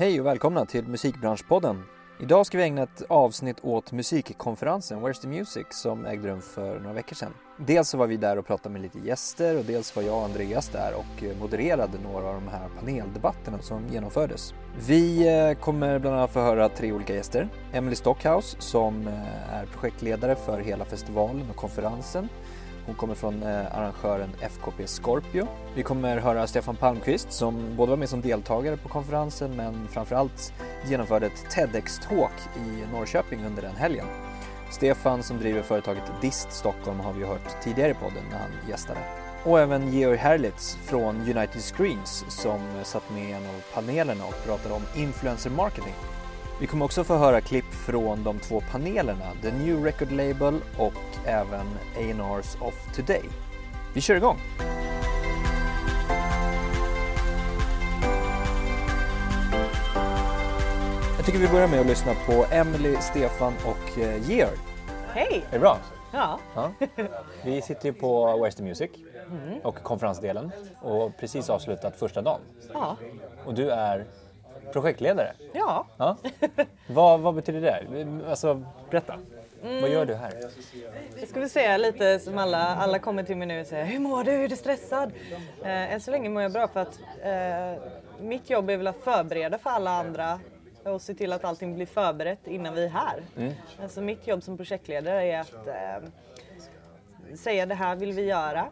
Hej och välkomna till Musikbranschpodden. Idag ska vi ägna ett avsnitt åt musikkonferensen Where's the Music som ägde rum för några veckor sedan. Dels så var vi där och pratade med lite gäster och dels var jag och Andreas där och eh, modererade några av de här paneldebatterna som genomfördes. Vi eh, kommer bland annat få höra tre olika gäster. Emily Stockhouse som eh, är projektledare för hela festivalen och konferensen. Hon kommer från eh, arrangören FKP Scorpio. Vi kommer höra Stefan Palmqvist som både var med som deltagare på konferensen men framförallt genomförde ett TEDx-talk i Norrköping under den helgen. Stefan som driver företaget Dist Stockholm har vi hört tidigare i podden när han gästade. Och även Georg Herlitz från United Screens som satt med i en av panelerna och pratade om influencer marketing. Vi kommer också få höra klipp från de två panelerna, The New Record Label och även A&Rs of Today. Vi kör igång! Jag tycker vi börjar med att lyssna på Emily, Stefan och eh, Georg. Hej! Är det bra? Ja. Ja. Vi sitter ju på Where's the Music och konferensdelen och precis avslutat första dagen. Ja. Och du är projektledare. Ja. Ja. vad, vad betyder det? Alltså, berätta. Vad gör du här? Jag skulle säga lite som alla, alla kommer till mig nu och säger Hur mår du? Är du stressad? Eh, än så länge mår jag bra för att eh, mitt jobb är väl att förbereda för alla andra och se till att allting blir förberett innan vi är här. Alltså mitt jobb som projektledare är att eh, säga det här vill vi göra.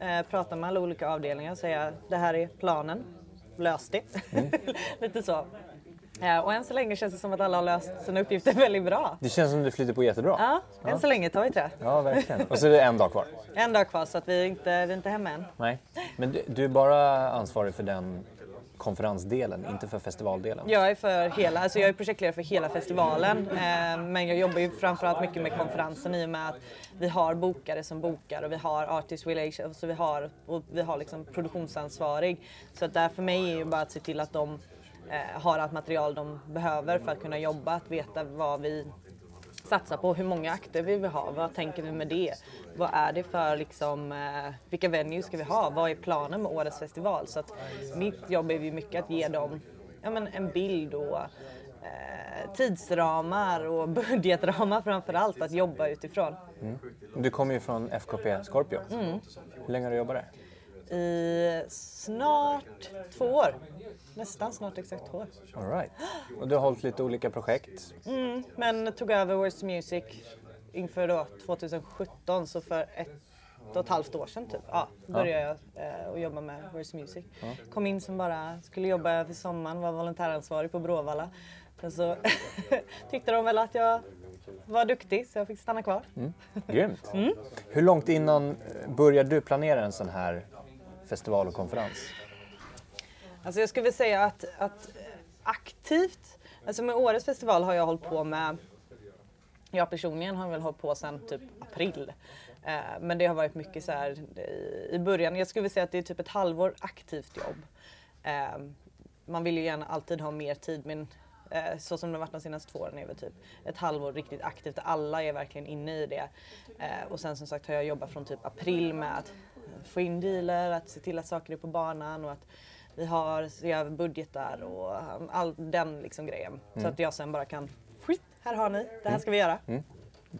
Eh, prata med alla olika avdelningar och säga det här är planen. Lös det. lite så. Eh, och än så länge känns det som att alla har löst sina uppgifter väldigt bra. Det känns som du flyter på jättebra. Ja, än så länge tar vi det. Ja, verkligen. Och så är det en dag kvar. En dag kvar så att vi inte, vi är inte hemma än. Nej. Men du, du är bara ansvarig för den konferensdelen, inte för festivaldelen. Jag är för hela, alltså jag är projektledare för hela festivalen eh, men jag jobbar ju framförallt mycket med konferensen i och med att vi har bokare som bokar och vi har artist relations och vi har, och vi har liksom produktionsansvarig. Så att där för mig är ju bara att se till att de eh, har allt material de behöver för att kunna jobba, att veta vad vi satsa på hur många akter vi vill ha, vad tänker vi med det? Vad är det för liksom, eh, vilka venues ska vi ha? Vad är planen med årets festival? Så att mitt jobb är ju mycket att ge dem ja, men en bild och eh, tidsramar och budgetramar framför allt att jobba utifrån. Du kommer ju från FKP Scorpio. Hur länge har du jobbat där? I snart två år. Nästan snart exakt två år. All right. Och du har hållit lite olika projekt. Mm, men tog över Where's Music inför då 2017, så för ett och ett halvt år sedan typ. Ja, började jag eh, att jobba med Where's Music. Kom in som bara skulle jobba för sommaren, var volontäransvarig på Bråvalla. Sen så tyckte de väl att jag var duktig så jag fick stanna kvar. Grymt. Hur långt innan började du planera en sån här festival och konferens? Alltså jag skulle vilja säga att, att aktivt, alltså med årets festival har jag hållit på med, jag personligen har väl hållit på sedan typ april. Eh, men det har varit mycket så här i, början, jag skulle vilja säga att det är typ ett halvår aktivt jobb. Eh, man vill ju gärna alltid ha mer tid men eh, så som det har varit de senaste två åren är väl typ ett halvår riktigt aktivt. Alla är verkligen inne i det. Och sen som sagt har jag jobbat från typ april med att få in dealer, att se till att saker är på banan och att vi har se över budgetar och all den liksom grejen. Så att jag sen bara kan, skit, här har ni, det här ska vi göra.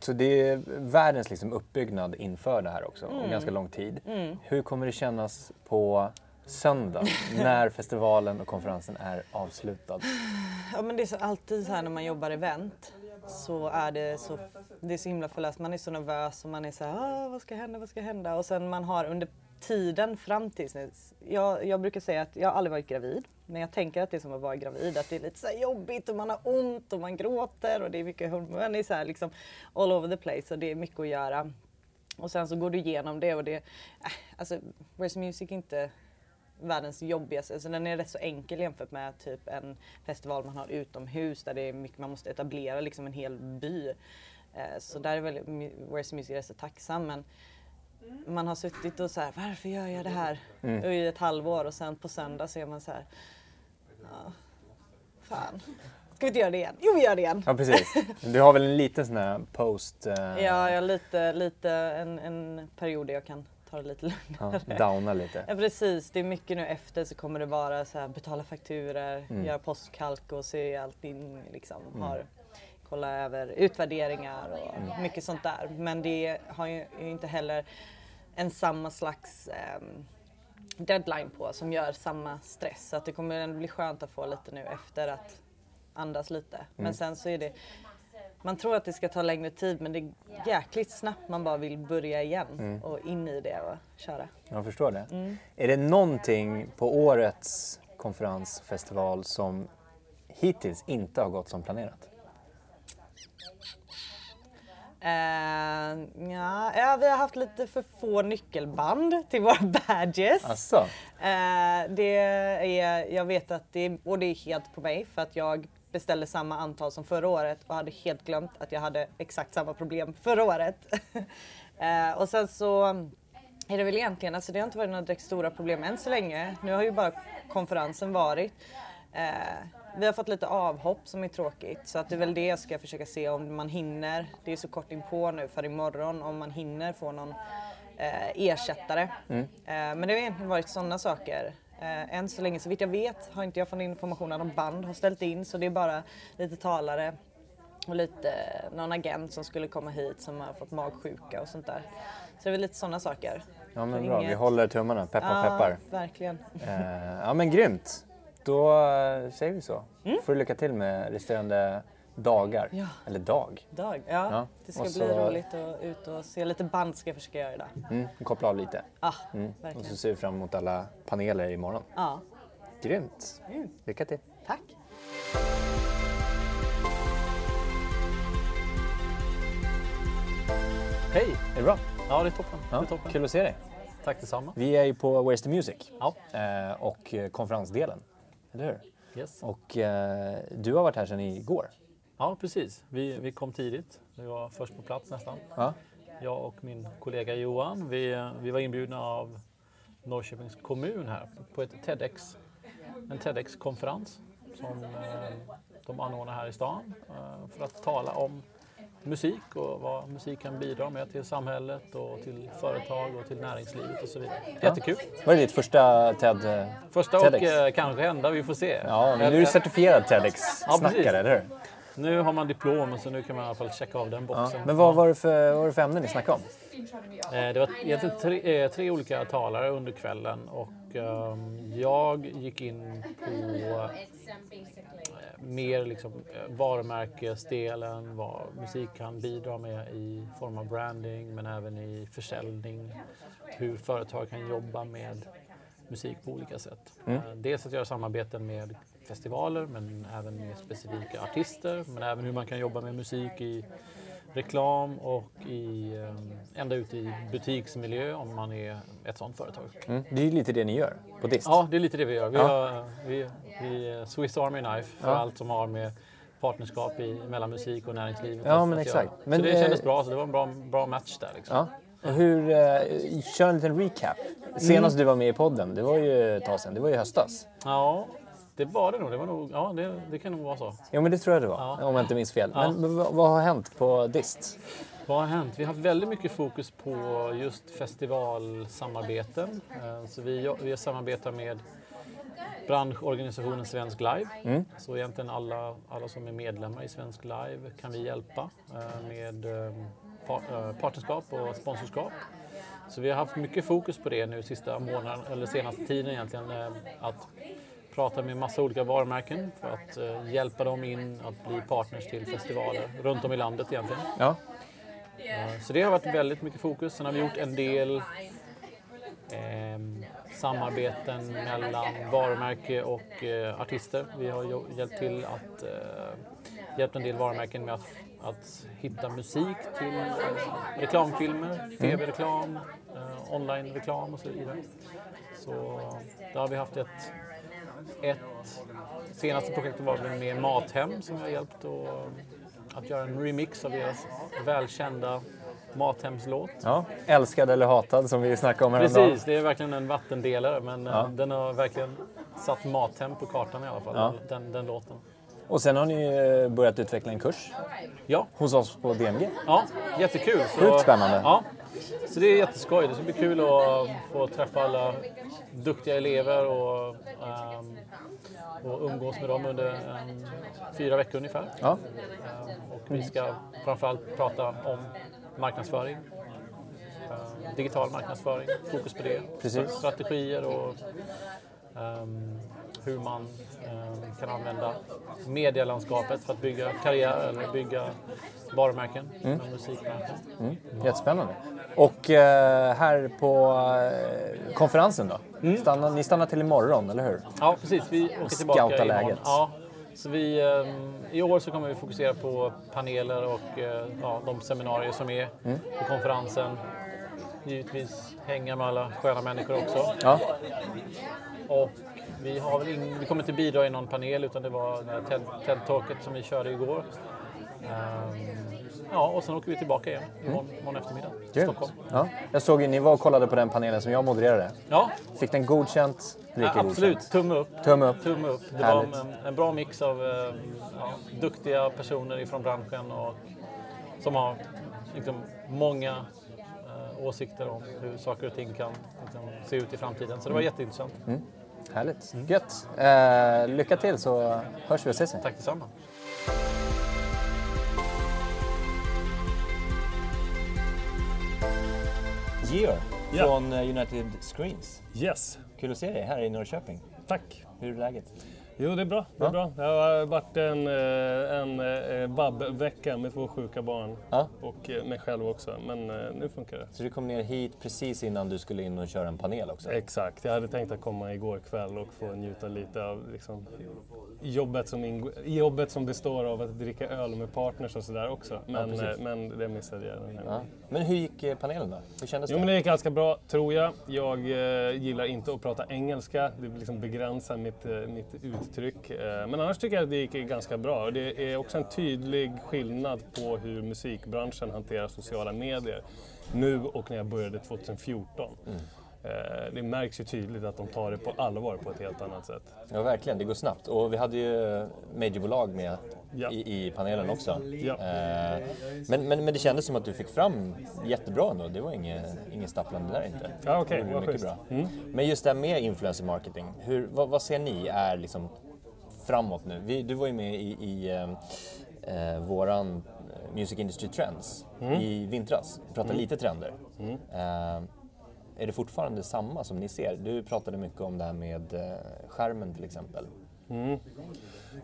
Så det är världens liksom uppbyggnad inför det här också, och ganska lång tid. Hur kommer det kännas på söndag när festivalen och konferensen är avslutad? Ja men det är så alltid så här när man jobbar event så är det så, det är så himla förlöst. Man är så nervös och man är så här, vad ska hända, vad ska hända? Och sen man har under tiden fram tills nu, jag, jag brukar säga att jag har aldrig varit gravid. Men jag tänker att det är som att vara gravid, att det är lite så här jobbigt och man har ont och man gråter och det är mycket hormoner, det är så här liksom all over the place och det är mycket att göra. Och sen så går du igenom det och det, äh, alltså Where's Music inte världens jobbigaste, alltså den är rätt så enkel jämfört med typ en festival man har utomhus där det är mycket, man måste etablera liksom en hel by. Eh, Så där är väl Where's Music rätt så tacksam men man har suttit och så här, varför gör jag det här i ett halvår och sen på söndag så är man så här, ja, fan, ska vi inte göra det igen? Jo vi gör det igen! Ja, precis. Du har väl en liten sån här post... eh, Ja, jag har lite, lite en, en period där jag kan ta det lite lugnare. Ja, downa lite. Ja precis, det är mycket nu efter så kommer det vara så här betala fakturer, Mm. göra postkalk och se allting liksom. Har, kolla över utvärderingar och Mm. mycket sånt där. Men det har ju inte heller en samma slags ehm, deadline på som gör samma stress. Så att det kommer ändå bli skönt att få lite nu efter att andas lite. Mm. Men sen så är det man tror att det ska ta längre tid men det är jäkligt snabbt man bara vill börja igen Mm. och in i det och köra. Jag förstår det. Mm. Är det någonting på årets konferensfestival som hittills inte har gått som planerat? Eh, ja, ja, vi har haft lite för få nyckelband till våra badges. Asså? Eh, det är, jag vet att det är, och det är helt på mig för att jag beställde samma antal som förra året och hade helt glömt att jag hade exakt samma problem förra året. eh, och sen så är det väl egentligen, alltså det har inte varit några direkt stora problem än så länge. Nu har ju bara konferensen varit. Eh, vi har fått lite avhopp som är tråkigt så att det är väl det jag ska försöka se om man hinner. Det är så kort in på nu för imorgon om man hinner få någon eh, ersättare. Eh, men det har egentligen varit sådana saker. Eh, än så länge, så vitt jag vet, har inte jag fått information om band har ställt in så det är bara lite talare och lite någon agent som skulle komma hit som har fått magsjuka och sånt där. Så det är väl lite sådana saker. Ja men Så bra, vi inget- håller tummarna. Peppar peppar. Ja, verkligen. Eh, ja men grymt. Då eh, säger vi så. får du lycka till med resterande dagar. Ja. Eller dag. Dag. Ja, Ja, det ska och bli så- roligt att ut och se lite band ska jag försöka göra idag. Mm, koppla av lite. Ah, Mm. Och så ser vi fram emot alla paneler imorgon. Ja, Grymt. Mm. Lycka till. tack. Hej, är det bra? Ja, det är toppen. Ja, Det är toppen. Kul att se dig. Tack detsamma. Vi är ju på the Music Ja. eh, och konferensdelen. Eller hur? Yes. Och eh, du har varit här sedan igår. Ja, precis. Vi, vi kom tidigt. Vi var först på plats nästan. Ja. Jag och min kollega Johan. Vi, vi var inbjudna av Norrköpings kommun här på ett TEDx, en TEDx-konferens som eh, de anordnar här i stan eh, för att tala om musik och vad musik kan bidra med till samhället och till företag och till näringslivet och så vidare. Jättekul! Var det ditt första TED? Första och TEDx? eh, kanske enda, vi får se. Ja, men du är eh, certifierad Ja. TEDx-snackare, eller hur? Nu har man diplom så nu kan man i alla fall checka av den Ja. boxen. Men vad var, det för, vad var det för ämnen ni snackade om? Eh, Det var egentligen tre, eh, tre olika talare under kvällen och ehm, jag gick in på eh, mer liksom varumärkesdelen, vad musik kan bidra med i form av branding men även i försäljning, hur företag kan jobba med musik på olika sätt. Mm. Dels att göra samarbeten med festivaler men även med specifika artister men även hur man kan jobba med musik i reklam och i, eh, ända ut i butiksmiljö om man är ett sådant företag. Mm. Det är lite det ni gör på DIST. Ja, det är lite det vi gör. Vi, Ja. har, vi, vi är Swiss Army Knife för Ja. allt som har med partnerskap i, mellan musik och näringslivet Ja, men exakt. göra. Men, så det eh, kändes bra, så det var en bra, bra match där. Liksom. Ja. Och hur, eh, kör en liten recap. Senast du var med i podden, det var ju ett tag sedan, det var ju i höstas. Ja, det var det nog. Det, var nog ja, det, det kan nog vara så. Ja men det tror jag det var, Ja. om jag inte minns fel. Ja. Men, vad, vad har hänt på DIST? Vad har hänt? Vi har haft väldigt mycket fokus på just festivalsamarbeten. Eh, Så vi, vi samarbetar med branschorganisationen Svensk Live. Mm. Så egentligen alla, alla som är medlemmar i Svensk Live kan vi hjälpa eh, med eh, par, partnerskap och sponsorskap. Så vi har haft mycket fokus på det nu sista månaden, eller senaste tiden egentligen. Att prata med massa olika varumärken för att eh, hjälpa dem in att bli partners till festivaler runt om i landet egentligen. Ja. Eh, Så det har varit väldigt mycket fokus. Sen har vi gjort en del ehm, samarbeten mellan varumärke och eh, artister. Vi har hjälpt till att eh, hjälpt en del varumärken med att, att hitta musik till eh, reklamfilmer, tv-reklam, eh, online-reklam och så vidare. Så där har vi haft ett, ett senaste projektet var väl med Mathem som har hjälpt att, att göra en remix av deras välkända Mathemslåt. ja. Älskad eller hatad som vi snackade om häromdagen. Precis, det är verkligen en vattendelare men eh, Ja. den har verkligen satt Mathem på kartan i alla fall, Ja. den, den låten. Och sen har ni ju börjat utveckla en kurs Ja, hos oss på DMG. ja jättekul. Sjukt spännande. Ja, Så det är jätteskoj. Det ska bli kul att få träffa alla duktiga elever och, um, och umgås med dem under um, fyra veckor ungefär. Ja. Um, och vi ska framförallt prata om marknadsföring. Digital marknadsföring, fokus på det. Precis. Strategier och hur man um, kan använda medielandskapet för att bygga karriär eller bygga varumärken inom musikbranschen. Mm. Jättespännande. Och eh, här på eh, konferensen då? Stannar, ni stannar till imorgon, eller hur? Ja, precis. Vi åker tillbaka Scouta imorgon. läget. Ja, så vi, ehm, I år så kommer vi fokusera på paneler och eh, ja, de seminarier som är Mm. på konferensen. Givetvis hänga med alla sköna människor också. Ja. Och vi, har väl ing, vi kommer inte bidra i någon panel utan det var det här TED, TED-talket som vi körde igår. Ehm, ja, och sen åker vi tillbaka igen imorgon, imorgon eftermiddag till Grymt. Stockholm. Ja. Jag såg ju, ni var och kollade på den panelen som jag modererade. Ja, Fick den godkänt? ja absolut. godkänt. Tumme upp. Tumme upp. Tumme upp. Det Härligt. var en, en bra mix av eh, ja, duktiga personer ifrån branschen och som har liksom, många eh, åsikter om hur saker och ting kan liksom, se ut i framtiden. Så det var Mm. Härligt. Gött. Eh, lycka till så hörs vi och ses. Tack detsamma. Georg Ja. från eh, United Screens. Yes, Kul att se dig här i Norrköping. tack. Hur är läget? Jo, det är bra. Det är Ja. bra. Det har varit en, eh, en eh, vab-vecka med två sjuka barn Ja. och eh, mig själv också. Men nu funkar det. Så du kom ner hit precis innan du skulle in och köra en panel också? Exakt. Jag hade tänkt att komma igår kväll och få njuta lite av liksom, jobbet, som jobbet som består av att dricka öl med partners och sådär också. Men, eh, men det missade jag. Ja. Men hur gick panelen då? Hur kändes Jo det? men det gick ganska bra, tror jag. Jag gillar inte att prata engelska. Det liksom begränsar mitt, mitt uttryck. Eh, men annars tycker jag att det gick ganska bra. Det är också en tydlig skillnad på hur musikbranschen hanterar sociala medier nu och när jag började 2014. Eh, det märks ju tydligt att de tar det på allvar på ett helt annat sätt. Ja, verkligen. Det går snabbt. Och vi hade ju majorbolag med Ja. i, i panelen också. Ja. Eh, men, men, men det kändes som att du fick fram jättebra ändå. Det var inget, inget stapplande där inte. Ja, okej. Det mycket bra. Mm. Men just det här med influencer marketing. Hur, vad, vad ser ni är liksom framåt nu? Vi, du var ju med i, i eh, eh, våran Music Industry Trends Mm. i vintras. Vi pratade lite trender. Eh, är det fortfarande samma som ni ser? Du pratade mycket om det här med eh, skärmen till exempel. Nej,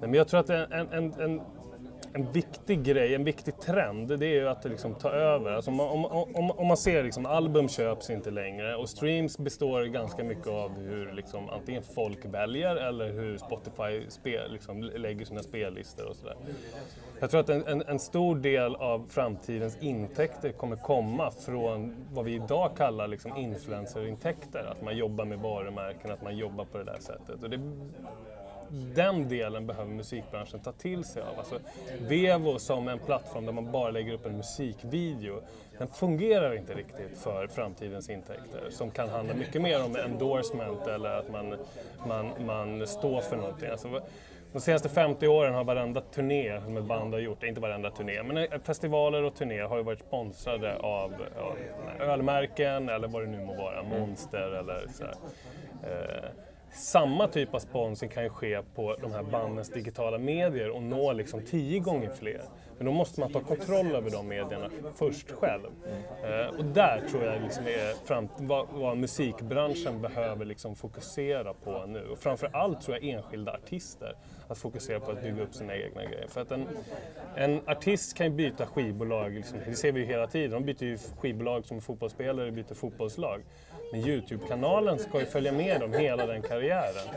men jag tror att en, en, en, en, viktig grej, en viktig trend, det är ju att liksom ta över. Alltså om, man, om, om, om man ser liksom, album köps inte längre och streams består ganska mycket av hur liksom, antingen folk väljer eller hur Spotify spel, liksom, lägger sina spellistor och sådär. Jag tror att en, en, en stor del av framtidens intäkter kommer komma från vad vi idag kallar liksom influencerintäkter. Att man jobbar med varumärken, att man jobbar på det där sättet. Och det, den delen behöver musikbranschen ta till sig av. Alltså, Vevo som en plattform där man bara lägger upp en musikvideo, den fungerar inte riktigt för framtidens intäkter som kan handla mycket mer om endorsement eller att man, man, man står för någonting. Alltså, de senaste 50 åren har varenda turné som ett band har gjort, inte varenda turné, men eh, festivaler och turnéer har ju varit sponsrade av, av ölmärken eller vad det nu må vara, Monster eller sådär. Eh, samma typ av sponsring kan ju ske på de här bandens digitala medier och nå liksom tio gånger fler. Men då måste man ta kontroll över de medierna först själv. Eh, och där tror jag liksom är fram, vad, vad musikbranschen behöver liksom fokusera på nu. Och framför allt tror jag enskilda artister att fokusera på att bygga upp sina egna grejer. För att en, en artist kan ju byta skivbolag, liksom, det ser vi ju hela tiden. De byter ju skivbolag som fotbollsspelare, byter fotbollslag. Men Youtube-kanalen ska ju följa med dem hela den karriären.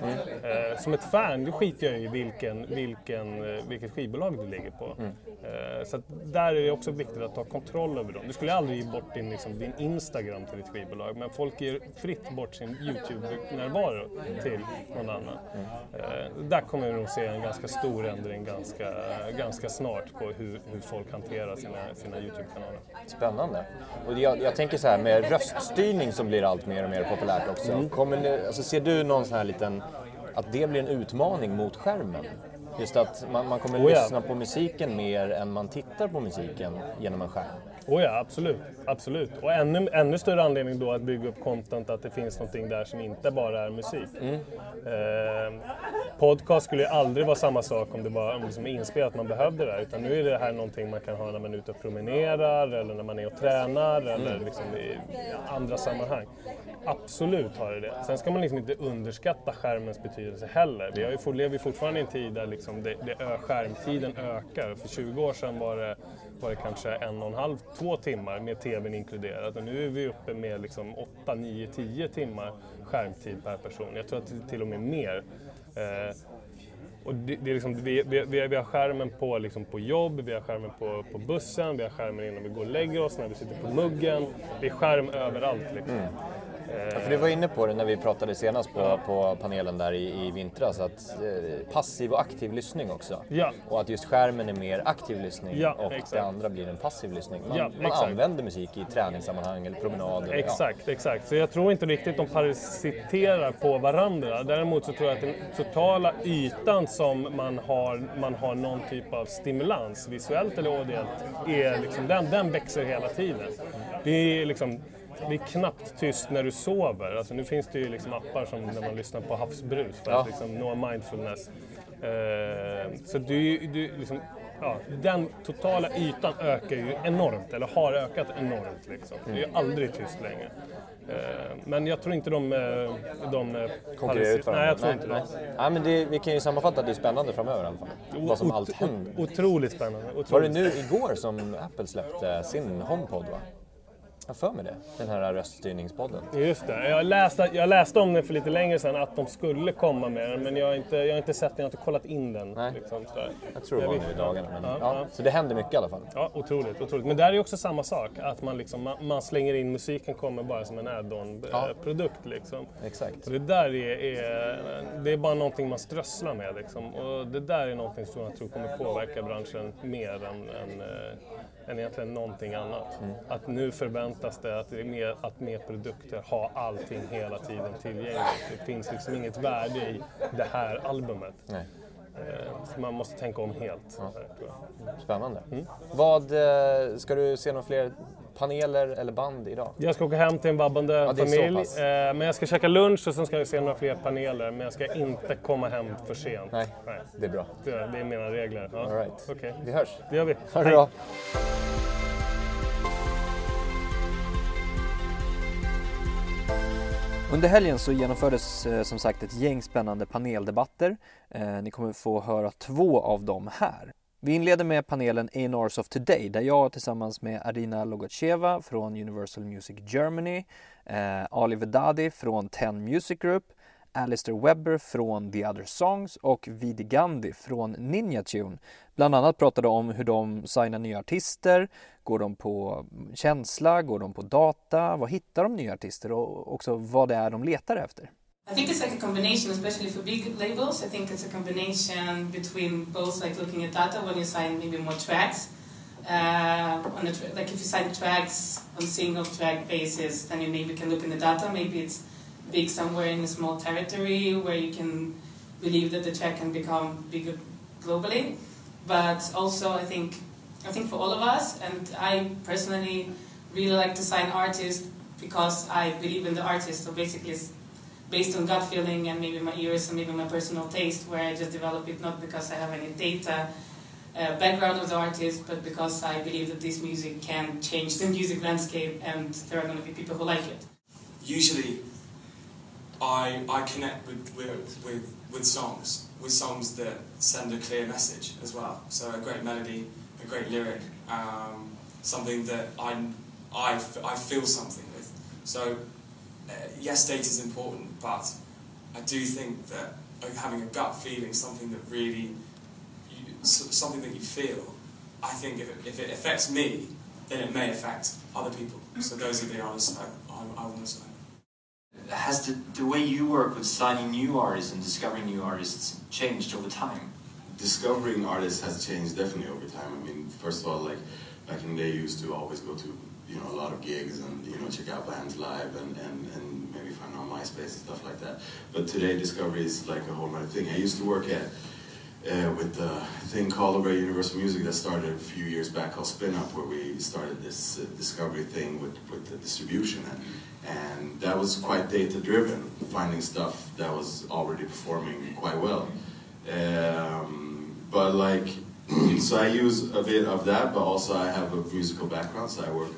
Eh, som ett fan, då skiter jag i vilken, vilken, eh, vilket skivbolag du ligger på. Eh, så där är det också viktigt att ta kontroll över dem. Du skulle aldrig ge bort din, liksom, din Instagram till ditt skivbolag, men folk ger fritt bort sin Youtube-närvaro till någon annan. Eh, där kommer vi nog se en ganska stor ändring ganska, ganska snart på hur, hur folk hanterar sina, sina Youtube-kanaler. Spännande. Och jag, jag tänker så här med röststyrning som blir allt mer och mer populärt också. Kommer ni, alltså ser du någon sån här liten, att det blir en utmaning mot skärmen? Just att man, man kommer Oh ja. lyssna på musiken mer än man tittar på musiken genom en skärm. Oh ja, absolut. absolut. Och ännu, ännu större anledning då att bygga upp content, att det finns någonting där som inte bara är musik. Eh, podcast skulle ju aldrig vara samma sak om det var om liksom inspelat man behövde det. Utan nu är det här någonting man kan ha när man är ute och promenerar eller när man är och tränar eller liksom i andra sammanhang. Absolut har det det. Sen ska man liksom inte underskatta skärmens betydelse heller. Vi har ju, lever ju fortfarande i en tid där liksom det, det, skärmtiden ökar. För 20 år sedan var det, var det kanske en och en halv, två timmar med tvn inkluderat. Och nu är vi uppe med liksom 8, 9, 10 timmar skärmtid per person. Jag tror att det är till och med mer. Eh, och det, det är liksom, vi, vi, vi, har skärmen på, liksom på jobb, vi har skärmen på, på bussen, vi har skärmen innan vi går och lägger oss, när vi sitter på muggen. Det är skärm överallt. Liksom. Mm. Ja, för du var inne på det när vi pratade senast på, på panelen där i, i vintras, att eh, passiv och aktiv lyssning också. Ja. Och att just skärmen är mer aktiv lyssning Ja, och exakt. det andra blir en passiv lyssning. Man, Ja, man använder musik i träningssammanhang eller promenader. Exakt, exakt. Så jag tror inte riktigt de parasiterar på varandra. Däremot så tror jag att den totala ytan som man har, man har någon typ av stimulans, visuellt eller audiellt, är liksom, den, den växer hela tiden. Det är liksom det är knappt tyst när du sover. Alltså nu finns det ju liksom appar som när man lyssnar på havsbrus för att liksom nå mindfulness. Eh, så du, du liksom, ja, den totala ytan ökar ju enormt, eller har ökat enormt. Liksom. Det är ju aldrig tyst längre. Eh, men jag tror inte de... eh, de eh, Konkurrerar ut varandra. Nej, jag tror nej, inte nej. det. Nej, men det, vi kan ju sammanfatta att det är spännande framöver i alla fall. Vad som allt händer. Otroligt spännande. Otroligt. Var det nu igår som Apple släppte sin HomePod va? Jag för mig det. Den här röststyrningspodden. Just det. Jag läste, jag läste om den för lite längre sedan, att de skulle komma med den, men jag har inte, jag har inte sett den, jag har inte kollat in den. Nej. Liksom. Jag tror det var nu i dagarna. Men, Ja, ja, ja. Så det händer mycket i alla fall. Ja, otroligt, otroligt. Men där är också samma sak, att man, liksom, man, man slänger in musiken kommer bara som en Ja. add-on-produkt. Liksom. Exakt. Och det där är, är, det är bara någonting man strösslar med. Liksom. Och det där är någonting som jag tror kommer påverka branschen mer än, än, eh, än egentligen någonting annat. Mm. Att nu förväntas det att, det mer, att mer produkter har allting hela tiden tillgängligt. Det finns liksom inget värde i det här albumet. Nej. Eh, Så man måste tänka om helt. jag. Spännande. Mm. Vad, eh, ska du se några fler paneler eller band idag? Jag ska åka hem till en vabbande så familj. Eh, men jag ska käka lunch och sen ska jag se några fler paneler. Men jag ska inte komma hem för sent. Nej. Det är bra. Det, det är mina regler. Ja. All right. Okej, Vi hörs. det gör vi. Ha det bra. Under helgen så genomfördes eh, som sagt ett gäng spännande paneldebatter. Eh, ni kommer få höra två av dem här. Vi inleder med panelen A&Rs of Today där jag tillsammans med Arina Logacheva från Universal Music Germany, eh, Ali Vedadi från Ten Music Group, Alistair Webber från The Other Songs och Vidi Gandhi från Ninja Tune bland annat pratade om hur de signar nya artister, går de på känsla, går de på data, vad hittar de nya artister och också vad det är de letar efter. I think it's like a combination, especially for big labels. I think it's a combination between both, like looking at data when you sign maybe more tracks. Uh, on the tra- like if you sign tracks on single track basis, then you maybe can look in the data. Maybe it's big somewhere in a small territory where you can believe that the track can become bigger globally. But also, I think, I think for all of us, and I personally really like to sign artists because I believe in the artist. So basically, based on gut feeling and maybe my ears and maybe my personal taste, where I just develop it not because I have any data uh, background of the artist, but because I believe that this music can change the music landscape and there are going to be people who like it. usually I, I connect with, with, with, with songs, with songs that send a clear message as well. So a great melody, a great lyric, um, something that I, I, I feel something with. So uh, yes, data is important, but I do think that uh, having a gut feeling, something that really, you, something that you feel, I think if it, if it affects me, then it may affect other people. So those are the artists I, I, I want to sign. Has the, the way you work with signing new artists and discovering new artists changed over time? discovering artists has changed definitely over time. I mean, first of all, like back in the day, you used to always go to you know a lot of gigs and you know check out bands live and, and, and maybe find on MySpace and stuff like that. But today, discovery is like a whole other thing. I used to work at uh, with the thing called over Universal Music that started a few years back called Spin Up, where we started this uh, discovery thing with, with the distribution. And, and that was quite data driven, finding stuff that was already performing quite well. Um, but like, so I use a bit of that, but also I have a musical background, so I work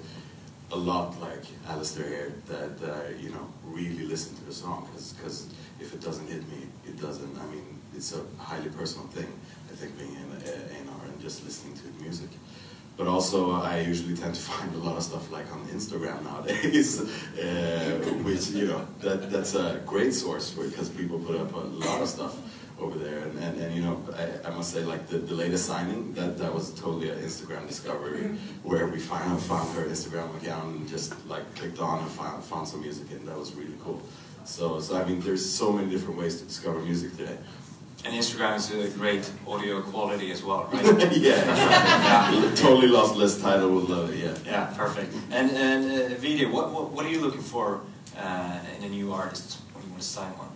a lot like Alistair here, that, you know, really listen to the song, because if it doesn't hit me, it doesn't, I mean, it's a highly personal thing, I think, being in A&R and just listening to the music. But also, I usually tend to find a lot of stuff like on Instagram nowadays, uh, which, you know, that, that's a great source for because people put up a lot of stuff over there. And, and, and you know, I, I, must say, like the, the latest signing, that, that was totally an Instagram discovery where we finally found her Instagram account and just like clicked on and found, found some music, and that was really cool. So, so I mean, there's so many different ways to discover music today. And Instagram is a great audio quality as well, right? yeah, yeah. totally lost list title would love it. Yeah, yeah, perfect. And and uh, Vidya, what, what, what are you looking for uh, in a new artist when you want to sign one?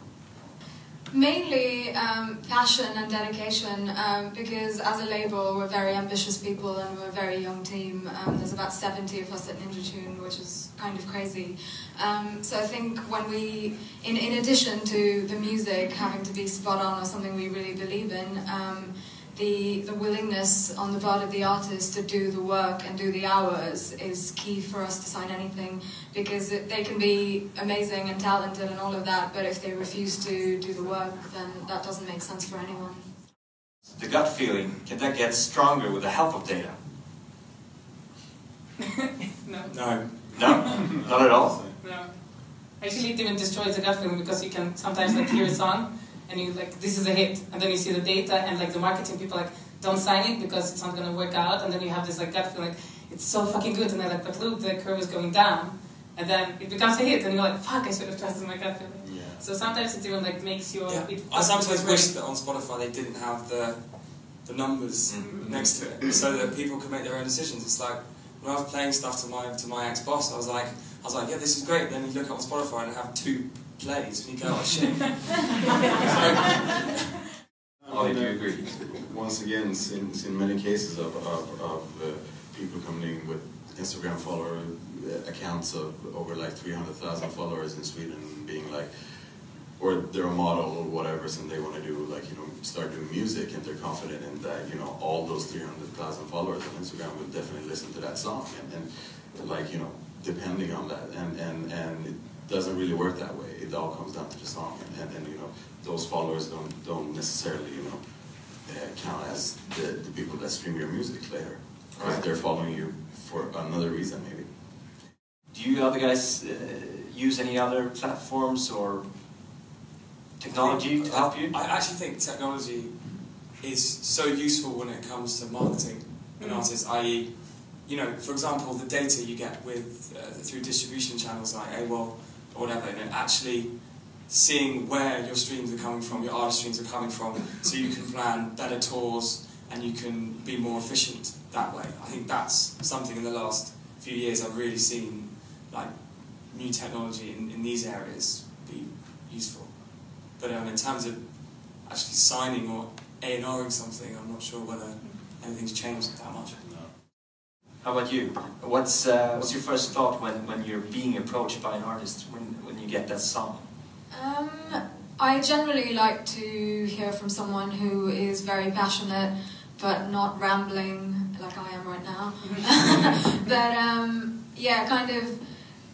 Mainly um, passion and dedication um, because as a label we're very ambitious people and we're a very young team. Um, there's about 70 of us at Ninja Tune, which is kind of crazy. Um, so I think when we, in, in addition to the music having to be spot on or something we really believe in, um, the, the willingness on the part of the artist to do the work and do the hours is key for us to sign anything because it, they can be amazing and talented and all of that, but if they refuse to do the work, then that doesn't make sense for anyone. The gut feeling, can that get stronger with the help of data? no. No. No? Not at all? No. Actually, it even destroys the gut feeling because you can sometimes like hear a song and you like this is a hit. And then you see the data and like the marketing people like don't sign it because it's not going to work out. And then you have this like gut feeling like it's so fucking good. And they're like but look the curve is going down. And then it becomes a hit. And you're like fuck I should have trusted my gut feeling yeah. so sometimes it even like makes you yeah. it I sometimes wish that on Spotify they didn't have the the numbers mm-hmm. next to it so that people could make their own decisions. It's like when I was playing stuff to my to my ex boss I was like I was like yeah this is great. Then you look up on Spotify and have two plays and you go, oh shit. oh, do you agree? Once again, in, in many cases of, of, of uh, people coming in with Instagram follower uh, accounts of over like 300,000 followers in Sweden being like, or they're a model or whatever, and they want to do like, you know, start doing music and they're confident in that, you know, all those 300,000 followers on Instagram will definitely listen to that song and, and like, you know, depending on that. And, and, and it doesn't really work that way it all comes down to the song, and, and, and you know those followers don't don't necessarily you know uh, count as the, the people that stream your music later, because right. they're following you for another reason maybe. Do you other guys uh, use any other platforms or technology to help you? I actually think technology is so useful when it comes to marketing an mm. artist, i.e., you know, for example, the data you get with uh, through distribution channels like AWOL or whatever, and actually seeing where your streams are coming from, your artist streams are coming from, so you can plan better tours and you can be more efficient that way. I think that's something in the last few years I've really seen, like new technology in, in these areas be useful. But um, in terms of actually signing or A&Ring something, I'm not sure whether anything's changed that much. How about you? What's uh, what's your first thought when, when you're being approached by an artist when, when you get that song? Um, I generally like to hear from someone who is very passionate but not rambling like I am right now. but um, yeah, kind of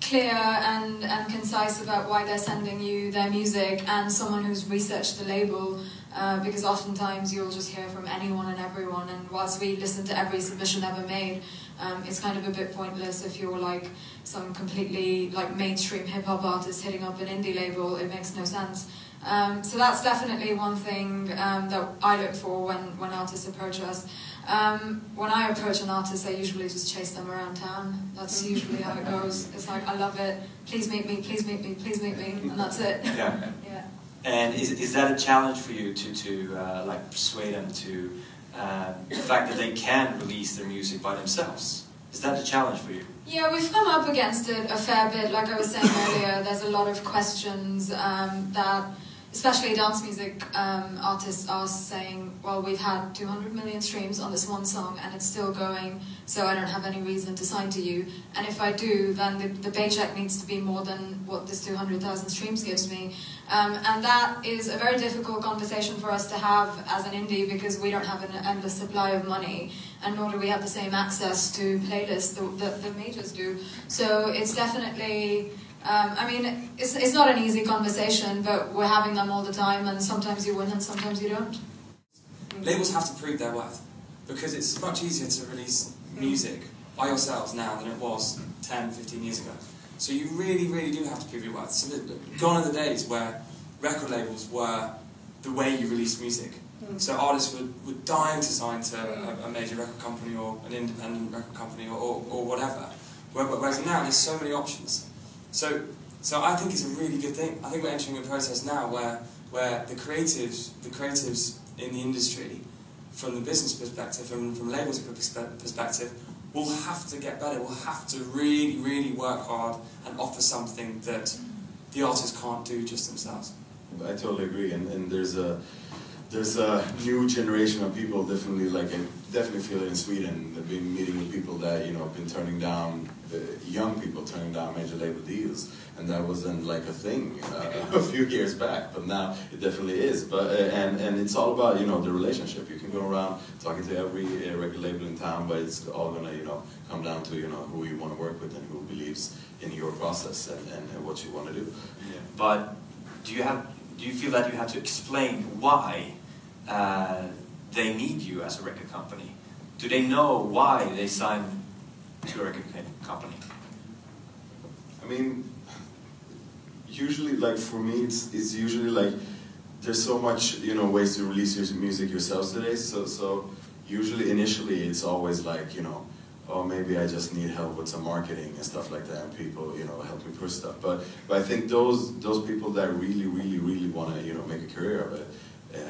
clear and, and concise about why they're sending you their music and someone who's researched the label uh, because oftentimes you'll just hear from anyone and everyone and whilst we listen to every submission ever made um, it's kind of a bit pointless if you're like some completely like mainstream hip hop artist hitting up an indie label. It makes no sense. Um, so that's definitely one thing um, that I look for when, when artists approach us. Um, when I approach an artist, I usually just chase them around town. That's usually how it goes. It's like, I love it. Please meet me. Please meet me. Please meet me. And that's it. Yeah. yeah. And is, is that a challenge for you to to uh, like persuade them to uh, the fact that they can release their music by themselves. Is that a challenge for you? Yeah, we've come up against it a fair bit. Like I was saying earlier, there's a lot of questions um, that especially dance music um, artists are saying, well, we've had 200 million streams on this one song and it's still going, so I don't have any reason to sign to you. And if I do, then the, the paycheck needs to be more than what this 200,000 streams gives me. Um, and that is a very difficult conversation for us to have as an indie because we don't have an endless supply of money and nor do we have the same access to playlists that the majors do. So it's definitely um, I mean, it's, it's not an easy conversation, but we're having them all the time, and sometimes you win and sometimes you don't. Labels have to prove their worth because it's much easier to release music by yourselves now than it was 10, 15 years ago. So you really, really do have to prove your worth. So gone are the days where record labels were the way you released music. So artists were, were dying to sign to a, a major record company or an independent record company or, or, or whatever. Whereas now there's so many options. So, so I think it's a really good thing. I think we're entering a process now where, where the creatives, the creatives in the industry, from the business perspective, from, from labels perspective, will have to get better. Will have to really, really work hard and offer something that the artists can't do just themselves. I totally agree, and, and there's a there's a new generation of people definitely like I definitely feel it in Sweden. I've been meeting with people that you know have been turning down young people turning down major label deals, and that wasn't like a thing uh, a few years back, but now it definitely is. But uh, and and it's all about you know the relationship. You can go around talking to every uh, record label in town, but it's all gonna you know come down to you know who you want to work with and who believes in your process and, and what you want to do. Yeah. But do you have do you feel that you have to explain why? uh, they need you as a record company? Do they know why they sign to a record company? I mean, usually, like for me, it's it's usually like there's so much you know ways to release your music yourselves today. So so usually initially it's always like you know oh maybe I just need help with some marketing and stuff like that and people you know help me push stuff but but I think those those people that really really really want to you know make a career of it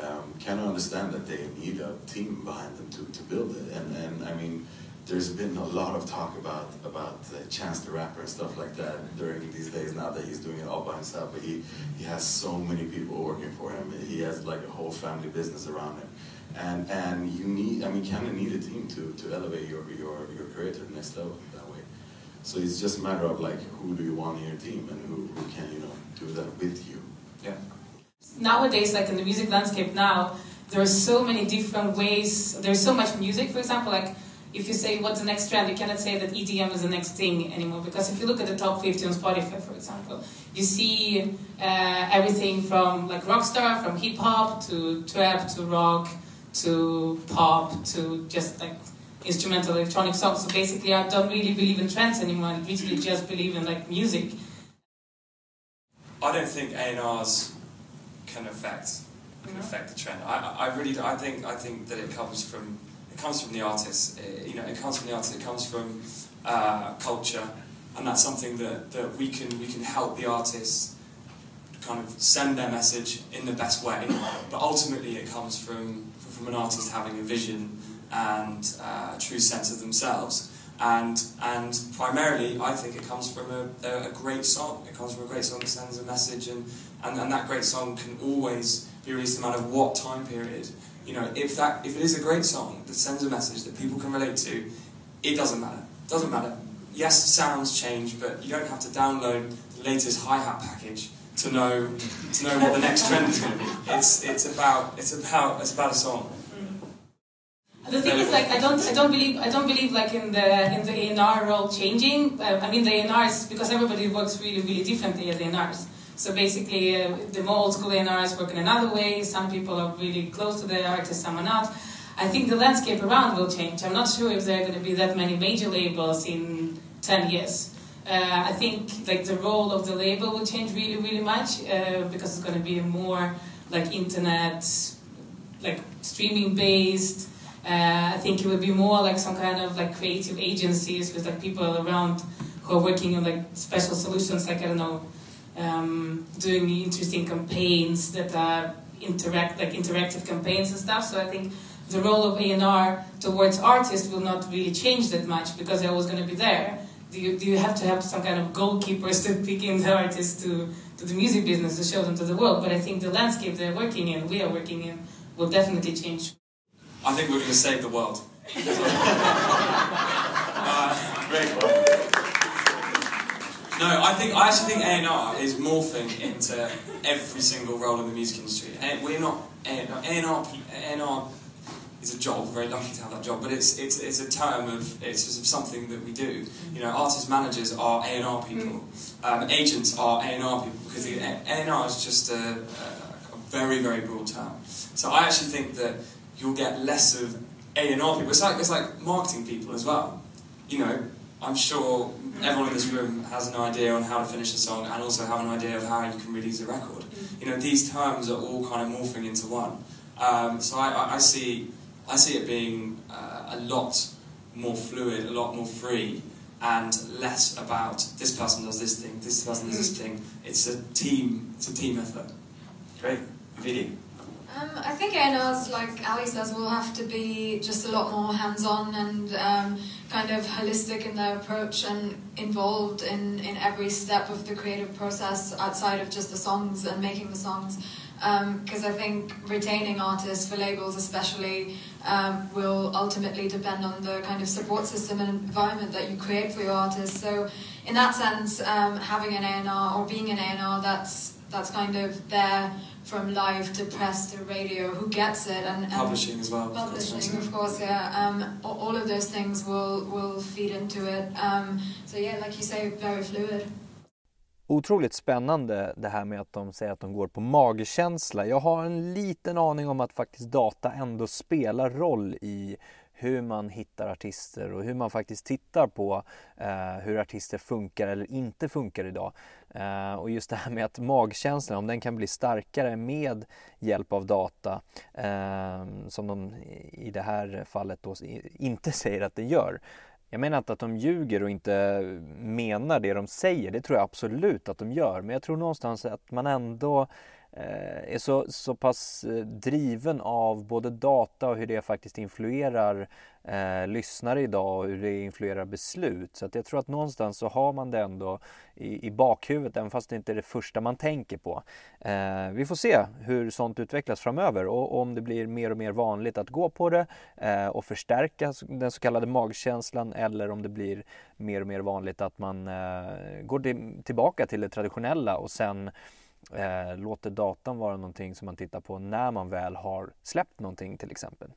um, can understand that they need a team behind them to, to build it. And, and I mean, there's been a lot of talk about about uh, Chance the Rapper and stuff like that during these days. Now that he's doing it all by himself, but he he has so many people working for him. He has like a whole family business around him, and and you need I mean, kind of need a team to to elevate your your your career to the next level that way. So it's just a matter of like who do you want in your team and who who can you know do that with you. Yeah nowadays, like in the music landscape now, there are so many different ways. There's so much music, for example, like if you say what's the next trend, you cannot say that EDM is the next thing anymore. Because if you look at the top 50 on Spotify, for example, you see uh, everything from like rockstar, from hip hop to trap to rock to pop to just like instrumental electronic songs. So basically, I don't really believe in trends anymore. I literally just believe in like music. I don't think A&R's can affect can affect the trend. I, I really I think I think that it comes from it comes from the artist. It, you know, it comes from the artist. It comes from uh, culture, and that's something that, that we can we can help the artists kind of send their message in the best way. But ultimately, it comes from from an artist having a vision and uh, a true sense of themselves. And, and primarily, I think it comes from a, a, great song. It comes from a great song that sends a message, and, and, and that great song can always be released no matter what time period. You know, if, that, if it is a great song that sends a message that people can relate to, it doesn't matter. It doesn't matter. Yes, sounds change, but you don't have to download the latest hi-hat package to know to know what the next trend is going to be. It's it's about it's about it's about a song. The thing is, like, I don't, I don't believe, I don't believe, like, in the in the A&R role changing. Uh, I mean, the A&Rs because everybody works really, really differently as A&Rs. So basically, uh, the more old school A&Rs work in another way. Some people are really close to the artist, some are not. I think the landscape around will change. I'm not sure if there are going to be that many major labels in 10 years. Uh, I think like the role of the label will change really, really much uh, because it's going to be more like internet, like streaming based. Uh, I think it would be more like some kind of like creative agencies with like people around who are working on like special solutions, like I don't know, um, doing interesting campaigns that are interact like interactive campaigns and stuff. So I think the role of A&R towards artists will not really change that much because they're always going to be there. Do you, do you have to have some kind of goalkeepers to pick in the artists to, to to the music business to show them to the world. But I think the landscape they're working in, we are working in, will definitely change. I think we're going to save the world. uh, great one. No, I think I actually think A&R is morphing into every single role in the music industry. And we're not A&R. A&R is a job. Very lucky to have that job, but it's it's it's a term of it's just something that we do. You know, artist managers are A&R people. Um, agents are A&R people because A&R is just a, a, a very very broad term. So I actually think that you'll get less of A&R people. It's like it's like marketing people as well. You know, I'm sure everyone in this room has an idea on how to finish a song and also have an idea of how you can release a record. You know, these terms are all kind of morphing into one. Um, so I, I, see, I see it being uh, a lot more fluid, a lot more free, and less about this person does this thing, this person does this thing. It's a team, it's a team effort. Great, Vidi. Um, I think A&Rs, like Ali says, will have to be just a lot more hands-on and um, kind of holistic in their approach and involved in, in every step of the creative process outside of just the songs and making the songs. Because um, I think retaining artists for labels, especially, um, will ultimately depend on the kind of support system and environment that you create for your artists. So, in that sense, um, having an A&R or being an A&R, that's that's kind of there from live to press to radio, who gets it, and, and publishing as well. Publishing, of course, yeah. Um, all of those things will will feed into it. Um, so yeah, like you say, very fluid. Otroligt spännande det här med att de säger att de går på magkänsla. Jag har en liten aning om att faktiskt data ändå spelar roll i hur man hittar artister och hur man faktiskt tittar på eh, hur artister funkar eller inte funkar idag. Eh, och just det här med att magkänslan, om den kan bli starkare med hjälp av data, eh, som de i det här fallet då inte säger att den gör. Jag menar inte att de ljuger och inte menar det de säger, det tror jag absolut att de gör, men jag tror någonstans att man ändå Eh, är så, så pass eh, driven av både data och hur det faktiskt influerar eh, lyssnare idag och hur det influerar beslut. Så att jag tror att någonstans så har man det ändå i, i bakhuvudet även fast det inte är det första man tänker på. Eh, vi får se hur sånt utvecklas framöver och, och, om det blir mer och mer vanligt att gå på det eh, och förstärka den så kallade magkänslan eller om det blir mer och mer vanligt att man eh, går tillbaka till det traditionella och sen eh, låter datan vara någonting som man tittar på när man väl har släppt någonting till exempel.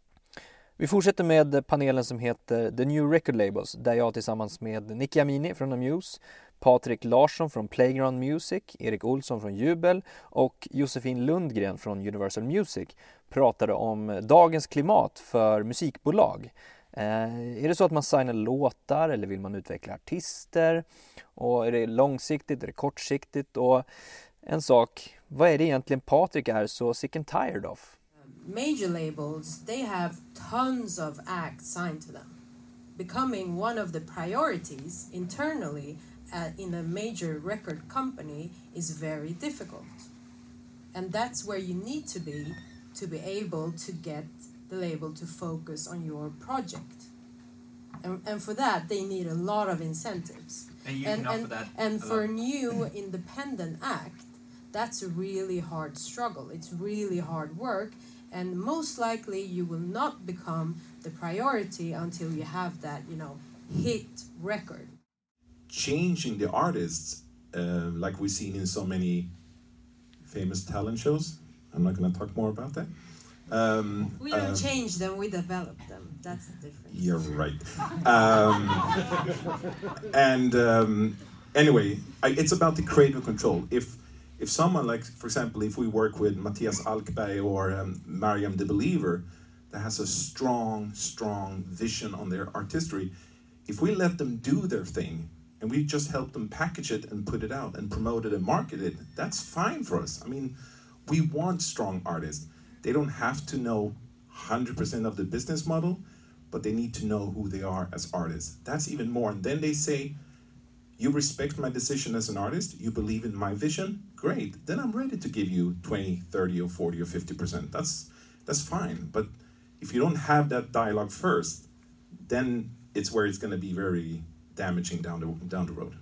Vi fortsätter med panelen som heter The New Record Labels där jag tillsammans med Nicky Amini från Amuse, Patrik Larsson från Playground Music, Erik Olsson från Jubel och Josefin Lundgren från Universal Music pratade om dagens klimat för musikbolag. Eh, är det så att man signar låtar eller vill man utveckla artister? Och är det långsiktigt, är det kortsiktigt? Och en sak, vad är det egentligen Patrik är så sick and tired of? Major labels, they have tons of acts signed to them. Becoming one of the priorities internally uh, in a major record company is very difficult. And that's where you need to be to be able to get the label to focus on your project. And, and for that, they need a lot of incentives. And you and, can offer that. And for a new independent act, that's a really hard struggle. It's really hard work, and most likely you will not become the priority until you have that, you know, hit record. Changing the artists, uh, like we've seen in so many famous talent shows. I'm not going to talk more about that. Um, we don't um, change them, we develop them. That's the difference. You're right. Um, and um, anyway, I, it's about the creative control. If if someone like, for example, if we work with Matthias Alkberg or um, Mariam the Believer, that has a strong, strong vision on their artistry, if we let them do their thing and we just help them package it and put it out and promote it and market it, that's fine for us. I mean, we want strong artists. They don't have to know 100% of the business model, but they need to know who they are as artists. That's even more. And then they say, you respect my decision as an artist, you believe in my vision, great. Then I'm ready to give you 20, 30 or 40 or 50%. That's that's fine. But if you don't have that dialogue first, then it's where it's going to be very damaging down the down the road.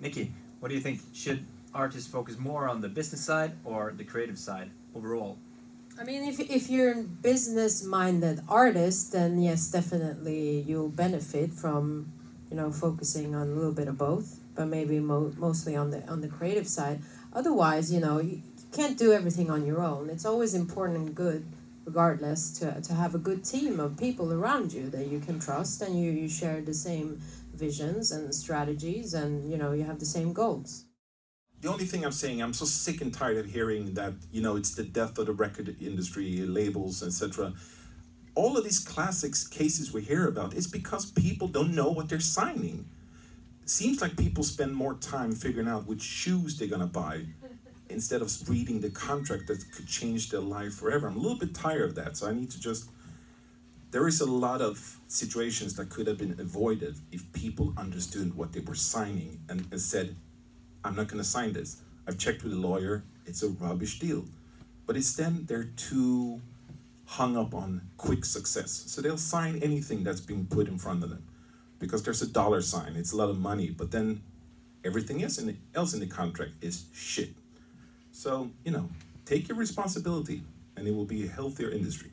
Nikki, what do you think? Should artists focus more on the business side or the creative side overall? I mean, if, if you're a business minded artist, then yes, definitely you'll benefit from, you know, focusing on a little bit of both, but maybe mo- mostly on the on the creative side. Otherwise, you know, you can't do everything on your own. It's always important and good, regardless, to, to have a good team of people around you that you can trust and you, you share the same visions and strategies and, you know, you have the same goals. The only thing I'm saying, I'm so sick and tired of hearing that you know it's the death of the record industry, labels, etc. All of these classics cases we hear about is because people don't know what they're signing. Seems like people spend more time figuring out which shoes they're gonna buy instead of reading the contract that could change their life forever. I'm a little bit tired of that, so I need to just. There is a lot of situations that could have been avoided if people understood what they were signing and, and said, I'm not going to sign this. I've checked with a lawyer, it's a rubbish deal. But instead, they're too hung up on quick success. So they'll sign anything that's being put in front of them because there's a dollar sign, it's a lot of money, but then everything else in the, else in the contract is shit. So, you know, take your responsibility and it will be a healthier industry.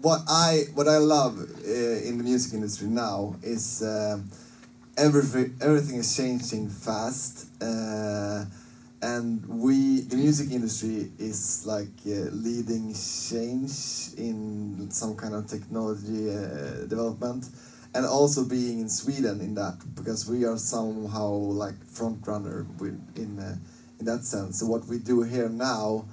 what I what I love uh, in the music industry now is uh, everything everything is changing fast, uh, and we the music industry is like uh, leading change in some kind of technology uh, development, and also being in Sweden in that because we are somehow like front runner with in uh, in that sense. So what we do here now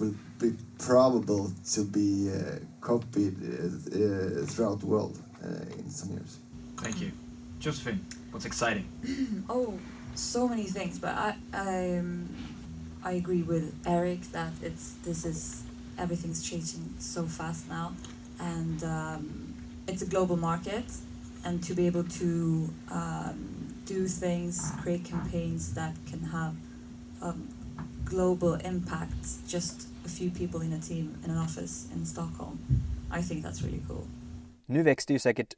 will be probable to be uh, copied uh, uh, throughout the world uh, in some years. Thank you. Josephine, what's exciting? oh, so many things, but I um, I agree with Eric that it's this is everything's changing so fast now, and um, it's a global market, and to be able to um, do things, create campaigns that can have um, global impact, just a few people in a team in an office in Stockholm, I think that's really cool. Nu växte ju säkert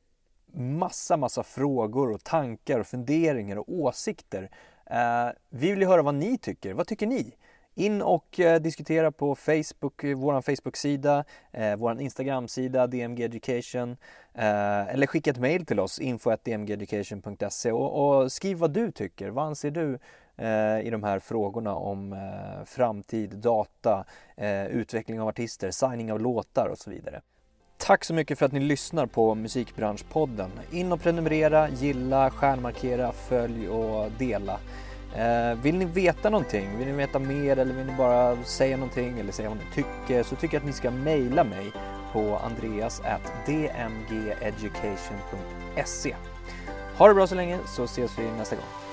massa, massa frågor och tankar och funderingar och åsikter. Eh, vi vill ju höra vad ni tycker. Vad tycker ni? In och eh, diskutera på Facebook, eh, vår Facebook-sida, eh, vår Instagram-sida DMG Education eh, eller skicka ett mail till oss info.dmgeducation.se och, och skriv vad du tycker. Vad anser du eh, i de här frågorna om eh, framtid, data, eh, utveckling av artister, signing av låtar och så vidare. Tack så mycket för att ni lyssnar på Musikbranschpodden. In och prenumerera, gilla, stjärnmarkera, följ och dela. Eh, vill ni veta någonting, vill ni veta mer eller vill ni bara säga någonting eller säga vad ni tycker så tycker jag att ni ska mejla mig på andreas@dmgeducation.se. Ha det bra så länge så ses vi nästa gång.